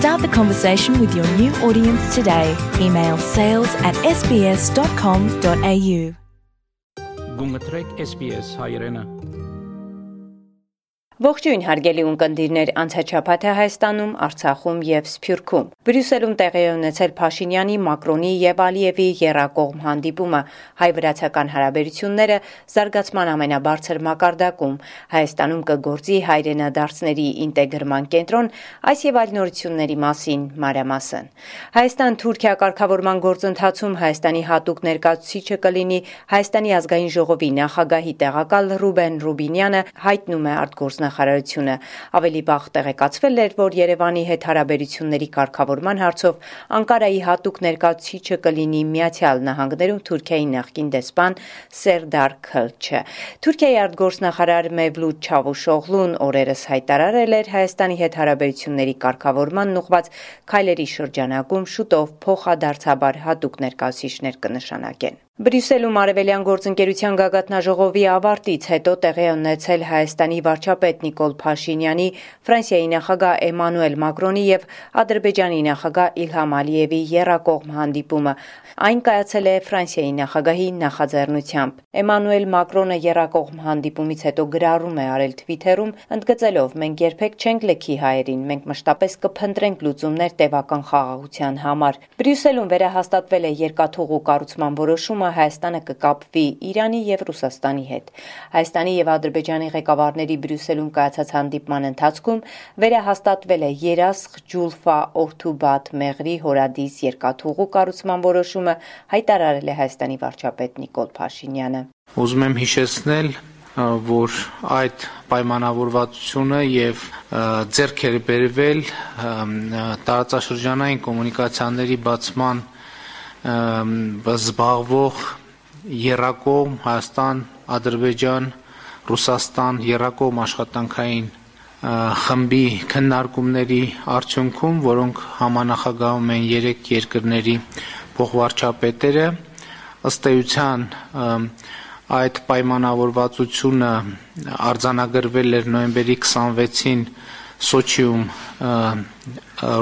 Start the conversation with your new audience today. Email sales at sbs.com.au. Gumma SBS, hi Irena. Ողջույն հարգելի ունկնդիրներ անցաչափաթ է Հայաստանում, Արցախում եւ Սփյուռքում։ Բրյուսելում տեղի է ունեցել Փաշինյանի, Մակրոնի եւ Ալիևի երակողմ հանդիպումը հայ-վրացական հարաբերությունները զարգացման ամենաբարձր մակարդակում։ Հայաստանում կգործի հայրենադարձների ինտեգրման կենտրոն, այս եւ այլ նորությունների մասին մանրամասն։ Հայաստան-Թուրքիա կարգավորման գործընթացում Հայաստանի հատուկ ներկայացուցիչը կլինի Հայաստանի ազգային ժողովի նախագահի տեղակալ Ռուբեն Ռուբինյանը հայտնում է արտգործնախ նախարարությունը ավելի վաղ տեղեկացվել էր, որ Երևանի հետ հարաբերությունների կարգավորման հարցով Անկարայի հատուկ ներկայացուցիչը կլինի Միացյալ Նահանգներում Թուրքիայի նախկին դեսպան Սերդար Քլչը։ Թուրքիայի արտգործնախարար Մևլութ Չավուշօղլուն օրերս հայտարարել էր Հայաստանի հետ հարաբերությունների կարգավորման ուղված քայլերի շրջանակում շուտով փոխադարձաբար հատուկ ներկայացուցիչներ կնշանակեն։ Բրյուսելում Արևելյան գործընկերության գագաթնաժողովի ավարտից հետո տեղի ունեցել Հայաստանի վարչապետ Նիկոլ Փաշինյանի, Ֆրանսիայի նախագահ Էմանուել Մակրոնի եւ Ադրբեջանի նախագահ Իլհամ Ալիևի երակողմ հանդիպումը։ Այն կայացել է Ֆրանսիայի նախագահի նախաձեռնությամբ։ Էմանուել Մակրոնը երակողմ հանդիպումից հետո գրառում է արել Twitter-ում, ընդգծելով. «Մենք երբեք չենք լքի հայերին, մենք մշտապես կփնտրենք լուծումներ տևական խաղաղության համար»։ Բրյուսելում վերահաստատվել է երկաթուղու կառուցման որոշումը Հայաստանը կկապվի Իրանի եւ Ռուսաստանի հետ։ Հայաստանի եւ Ադրբեջանի ղեկավարների Բրյուսելում կայացած հանդիպման ընթացքում վերահաստատվել է Երասխ Ջուլֆա Օրթուբատ Մեղրի հորադիս երկաթուղու կառուցման որոշումը, հայտարարել է Հայաստանի վարչապետ Նիկոլ Փաշինյանը։ Ուզում եմ հիշեցնել, որ այդ պայմանավորվածությունը եւ ձեռք էր բերվել տարածաշրջանային կոմունիկացիաների բացման զբաղվող Երակոմ, Հայաստան, Ադրբեջան, Ռուսաստան երակոմ աշխատանքային խմբի քննարկումների արդյունքում, որոնք համանախագահում են 3 երկրների փոխվարչապետերը, ըստ էության այդ պայմանավորվածությունը արձանագրվել էր նոյեմբերի 26-ին Սոչիում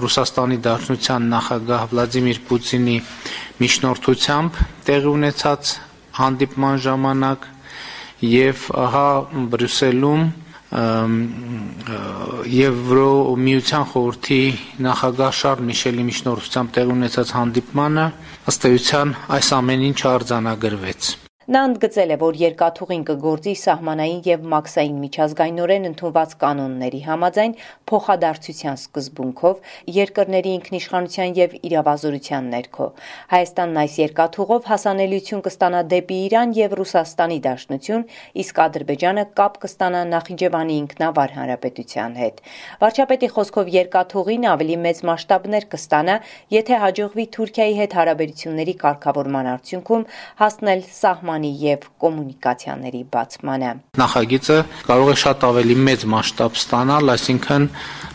Ռուսաստանի Դաշնության նախագահ Վլադիմիր Պուտինի միջնորդությամբ տեղի ունեցած հանդիպման ժամանակ եւ ահա Բրյուսելում Եվրոմիության խորհրդի նախագահ Շարլ Միշելի միջնորդությամբ տեղի ունեցած հանդիպմանը ըստ էության այս ամեն ինչ արձանագրվեց Նա ընդգծել է, որ երկաթուղին կգործի սահմանային եւ մաքսային միջազգայինորեն ընդունված կանոնների համաձայն փոխադարձության սկզբունքով երկրների ինքնիշխանության եւ իրավազորության ներքո։ Հայաստանն այս երկաթուղով հասանելիություն կստանա դեպի Իրան եւ Ռուսաստանի Դաշնություն, իսկ Ադրբեջանը կապ կստանա Նախիջևանի ինքնավար հանրապետության հետ։ Վարչապետի խոսքով երկաթուղին ավելի մեծ մասշտաբներ կստանա, եթե հաջողվի Թուրքիայի հետ հարաբերությունների կարգավորման արդյունքում հասնել սահման սահմանի եւ կոմունիկացիաների բացմանը։ Նախագիծը կարող է շատ ավելի մեծ մասշտաբ ստանալ, այսինքն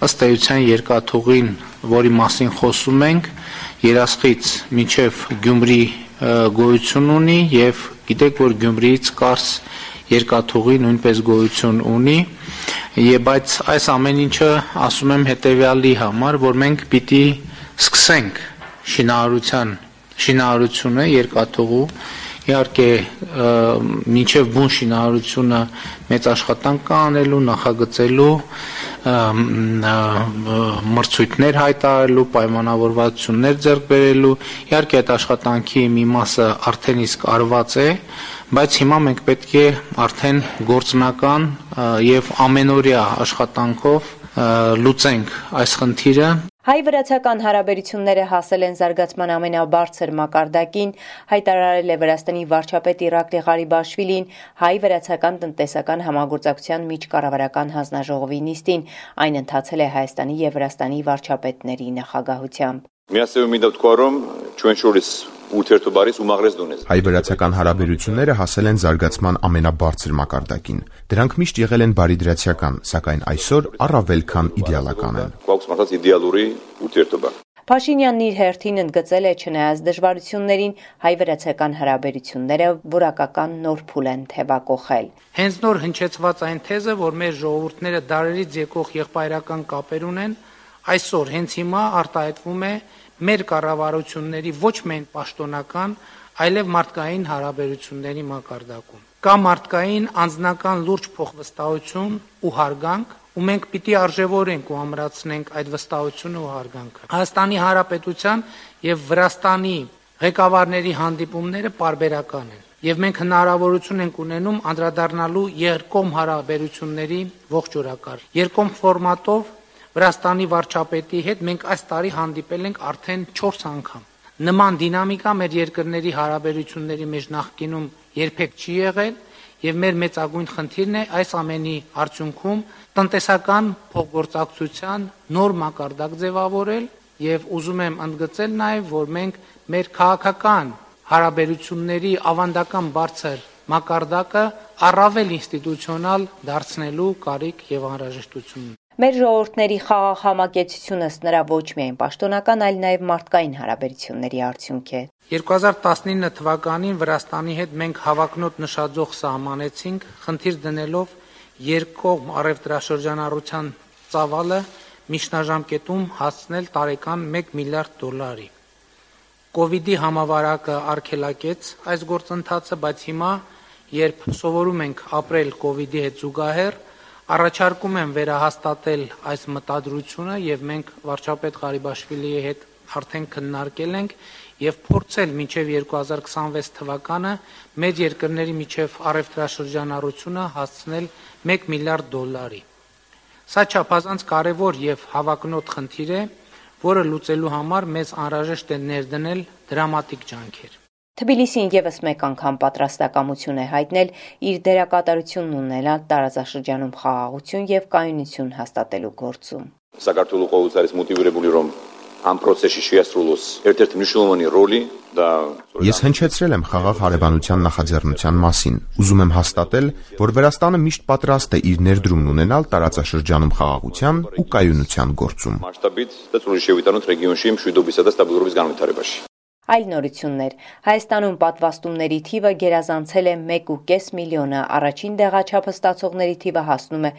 ըստ էության երկաթուղին, որի մասին խոսում ենք, երասխից մինչև Գյումրի գոյություն ունի եւ գիտեք որ Գյումրիից Կարս երկաթուղի նույնպես գոյություն ունի եւ բայց այս ամեն ինչը ասում եմ հետեւյալի համար, որ մենք պիտի սկսենք շինարարության շինարարությունը երկաթուղու Իհարկե մինչև բուն շինարարությունը մեծ աշխատանք կա անելու, նախագծելու, մրցույթներ հայտարարելու, պայմանավորվածություններ ձեռք բերելու։ Իհարկե այդ աշխատանքի մի մասը արդեն իսկ արված է, բայց հիմա մենք պետք է արդեն գործնական եւ ամենօրյա աշխատանքով լուծենք այս խնդիրը Հայ-վրացական հարաբերությունները հասել են զարգացման ամենաբարձր մակարդակին, հայտարարել է Վրաստանի վարչապետ Իրակլի Ղարիբաշվիլին հայ-վրացական տնտեսական համագործակցության միջկառավարական հանձնաժողովի նիստին, այն ընթացել է Հայաստանի եւ Վրաստանի վարչապետների նախագահությամբ։ Միասեւ մի դեպքում չունենք շուրից ութերթուբարից ու մաղրես դունես։ Հայ-վրացական հարաբերությունները հասել են զարգացման ամենաբարձր մակարդակին։ Դրանք միշտ եղել են բարիդրացիական, սակայն այսօր առավել քան իդեալական են։ Կողս մարդած իդեալուրի ութերթուբար։ Փաշինյանն իր հերթին ընդգծել է չնայած դժվարություններին հայ-վրացական հարաբերությունները որակական նոր փուլ են թևակողել։ Հենց նոր հնչեցված այն թեզը, որ մեր ժողովուրդները դարերից եկող եղբայրական կապեր ունեն, այսօր հենց հիմա արտահայտվում է մեր կառավարությունների ոչ միայն պաշտոնական, այլև մարդկային հարաբերությունների մակարդակում։ Կա մարդկային անձնական լուրջ փոխվստահություն ու հարգանք, ու մենք պիտի արժևորենք ու ամրացնենք այդ վստահությունը ու հարգանքը։ Հայաստանի Հանրապետության եւ Վրաստանի ղեկավարների հանդիպումները parberakan են եւ մենք հնարավորություն ենք ունենում անդրադառնալու երկկողմ հարաբերությունների ողջ օրակարգ։ Երկկողմ ֆորմատով Վրաստանի վարչապետի հետ մենք այս տարի հանդիպել ենք արդեն 4 անգամ։ Նման դինամիկա մեր երկրների հարաբերությունների մեջ նախկինում երբեք չի եղել եւ մեր մեծագույն խնդիրն է այս ամենի արդյունքում տնտեսական փոխգործակցության նոր մակարդակ ձևավորել եւ ուզում եմ ընդգծել նաեւ որ մենք մեր քաղաքական հարաբերությունների ավանդական բարձր մակարդակը առավել ինստիտուցիոնալ դարձնելու կարիք եւ անհրաժեշտություն Մեր ժողովուրդների խաղաղ համակեցությունը նրա ոչ միայն պաշտոնական, այլ նաև մարդկային հարաբերությունների արդյունք է։ 2019 թվականին Վրաստանի հետ մենք հավակնոտ նշաձող սահմանեցինք, խնդիր դնելով երկկողմ առևտրաշրջանառության ծավալը միջնաժամկետում հասնել տարեկան 1 միլիարդ դոլարի։ Կովիդի համավարակը արգելակեց այս գործընթացը, բայց հիմա, երբ սովորում ենք ապրել Կովիդի հետ զուգահեռ, Առաջարկում եմ վերահաստատել այս մտադրությունը եւ մենք վարչապետ Ղարիբաշվիլիի հետ արդեն քննարկել ենք եւ փորձել մինչեւ 2026 թվականը մեր երկրների միջև առևտրաշրջանառությունը հասցնել 1 միլիարդ դոլարի։ Սա չափազանց կարևոր եւ հավակնոտ խնդիր է, որը լուծելու համար մեզ անհրաժեշտ է ներդնել դրամատիկ ջանքեր։ Թբիլիսին եւս մեկ անգամ պատրաստակամություն է հայտնել իր դերակատարությունն ունենալ տարածաշրջանում խաղաղություն եւ կայունություն հաստատելու գործում։ Սակարտուլու ყოვելցարից մոտիվիրებული ռոմ ამ პროცესში შეასრულოს ერთ-ერთი მნიშვნელოვანი როლი და Ես հնչեցրել եմ խաղաղ հարևանության նախաձեռնության մասին։ Ուզում եմ հաստատել, որ Վրաստանը միշտ պատրաստ է իր ներդրումն ունենալ տարածաշրջանում խաղաղության ու կայունության գործում։ Մասշտաբից դա ծուրիշեվիտանոց ռեգիոնի մշուդոբისა და ստաբիլურობის განვითարებაში։ Այլ նորություններ։ Հայաստանում պատվաստումների թիվը գերազանցել է 1.5 միլիոնը, առաջին դեղաչափը ստացողների թիվը հասնում է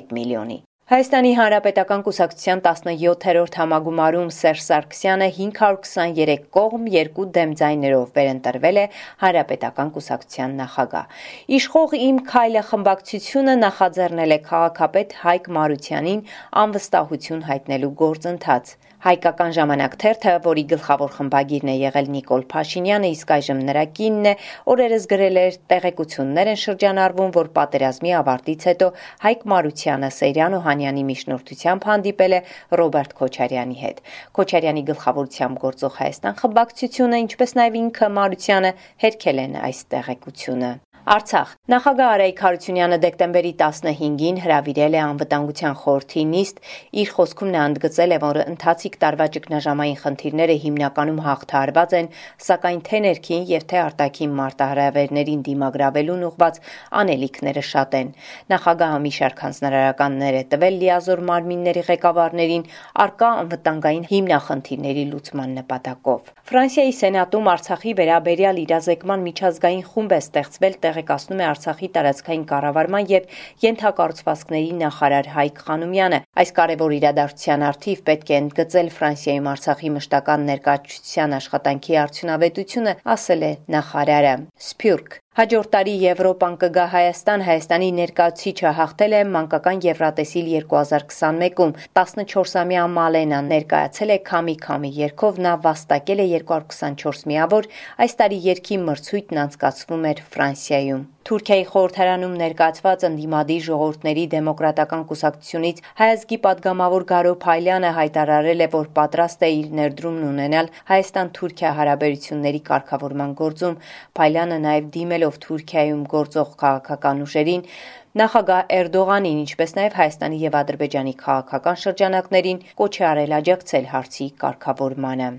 1 միլիոնի։ Հայաստանի Հանրապետական կուսակցության 17-րդ համագումարում Սերժ Սարգսյանը 523 կողմ երկու դեմ ձայներով վերընտրվել է Հանրապետական կուսակցության նախագահ։ Իշխող իմ քայլը խմբակցությունը նախաձեռնել է քաղաքապետ Հայկ Մարությանին անվստահություն հայտնելու գործընթաց։ Հայկական ժամանակ թերթը, որի գլխավոր խմբագիրն է եղել Նիկոլ Փաշինյանը, իսկ այժմ նրա կինն է, օրերս գրել էր տեղեկություններ են շրջանառվում, որ պատերազմի ավարտից հետո Հայկ Մարությանը Սեյրան Օհանյանի միջնորդությամբ հանդիպել է Ռոբերտ Քոչարյանի հետ։ Քոչարյանի գլխավորությամբ գործող Հայաստան խմբակցությունը, ինչպես նաև ինքը Մարությանը հերքել են այս տեղեկությունը։ Արցախ. Նախագահ Արայիկ Հարությունյանը դեկտեմբերի 15-ին հրավիրել է անվտանգության խորհրդի նիստ իր խոսքում նա ընդգծել է որ ընթացիկ տարվա ճգնաժամային խնդիրները հիմնականում հաղթահարված են սակայն թե ներքին եւ թե արտաքին մարտահրավերներին դիմագրավելուն ուղված անելիքները շատ են նախագահը մի շարք հանձնարարականներ է տվել լիազոր մարմինների ղեկավարներին արկա անվտանգային հիմնախնդիրների լուծման նպատակով Ֆրանսիայի սենատում Արցախի վերաբերյալ իրազեկման միջազգային խումբ է ստեղծվել տեղեկացնում է Արցախի տարածքային կառավարման եւ յենթակառուցվածքների նախարար Հայկ Խանոմյանը։ Այս կարևոր իրադարձության արդիվ պետք է ընդգծել Ֆրանսիայում Արցախի մշտական ներկայացության աշխատանքի արդյունավետությունը, ասել է նախարարը։ Սփյուռք Հաջորդ տարի Եվրոպան կգա Հայաստան, Հայաստանի ներկայացուցիչը հաղթել է մանկական Եվրատեսիլ 2021-ում։ 14-ամյա Մալենան ներկայացել է Քամի Քամի երգով, նա վաստակել է 224 միավոր։ Այս տարի երգի մրցույթն անցկացվում էր Ֆրանսիայում։ Թուրքիայի խորհրդարանում ներկայացված ընդդիմադիր ժողովուրդների դեմոկրատական կուսակցությունից հայազգի падգամավոր Գարո Փայլյանը հայտարարել է, որ պատրաստ է իր ներդրումն ունենալ Հայաստան-Թուրքիա հարաբերությունների կարգավորման գործում։ Փայլյանը նաև դիմելով Թուրքիայում գործող քաղաքական ուժերին Նախագահ Էրդողանին, ինչպես նաև Հայաստանի եւ Ադրբեջանի քաղաքական շրջանակներին կոչ է արել աջակցել հարցի կարգավորմանը։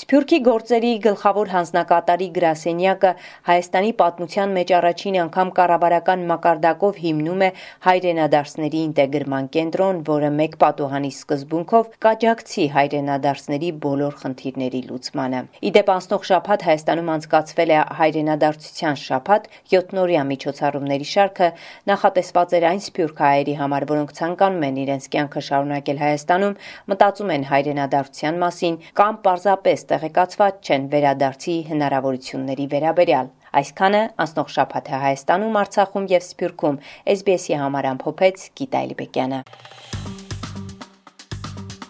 Սփյուռքի գործերի գլխավոր հանձնակատարի գրասենյակը Հայաստանի պատմության մեջ առաջին անգամ կառավարական մակարդակով հիմնում է հայրենադարձների ինտեգրման կենտրոն, որը մեկ պատուհանի սկզբունքով կաջակցի հայրենադարձների բոլոր խնդիրների լուծմանը։ Իդեպ անցնող շաբաթ Հայաստանում անցկացվել է հայրենադարձության շաբաթ 7-նորյա միջոցառումների շարքը նախատեսված էր այն սփյուռքահայերի համար, որոնք ցանկանում են իրենց կյանքը շարունակել Հայաստանում, մտածում են հայրենադարձության մասին կամ պարզ պարզապես տեղեկացված չեն վերադարձի հնարավորությունների վերաբերյալ։ Այսքանը անցնող շաբաթը Հայաստանում, Արցախում եւ Սփյուռքում SBS-ի համար ամփոփեց Գիտա Իլբեկյանը։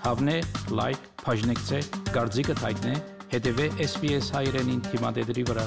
Հավնե, լայք, բաժնեկցե, դարձիկը թայտնե, հետեւե SBS հայրենին թիմադեդի վրա։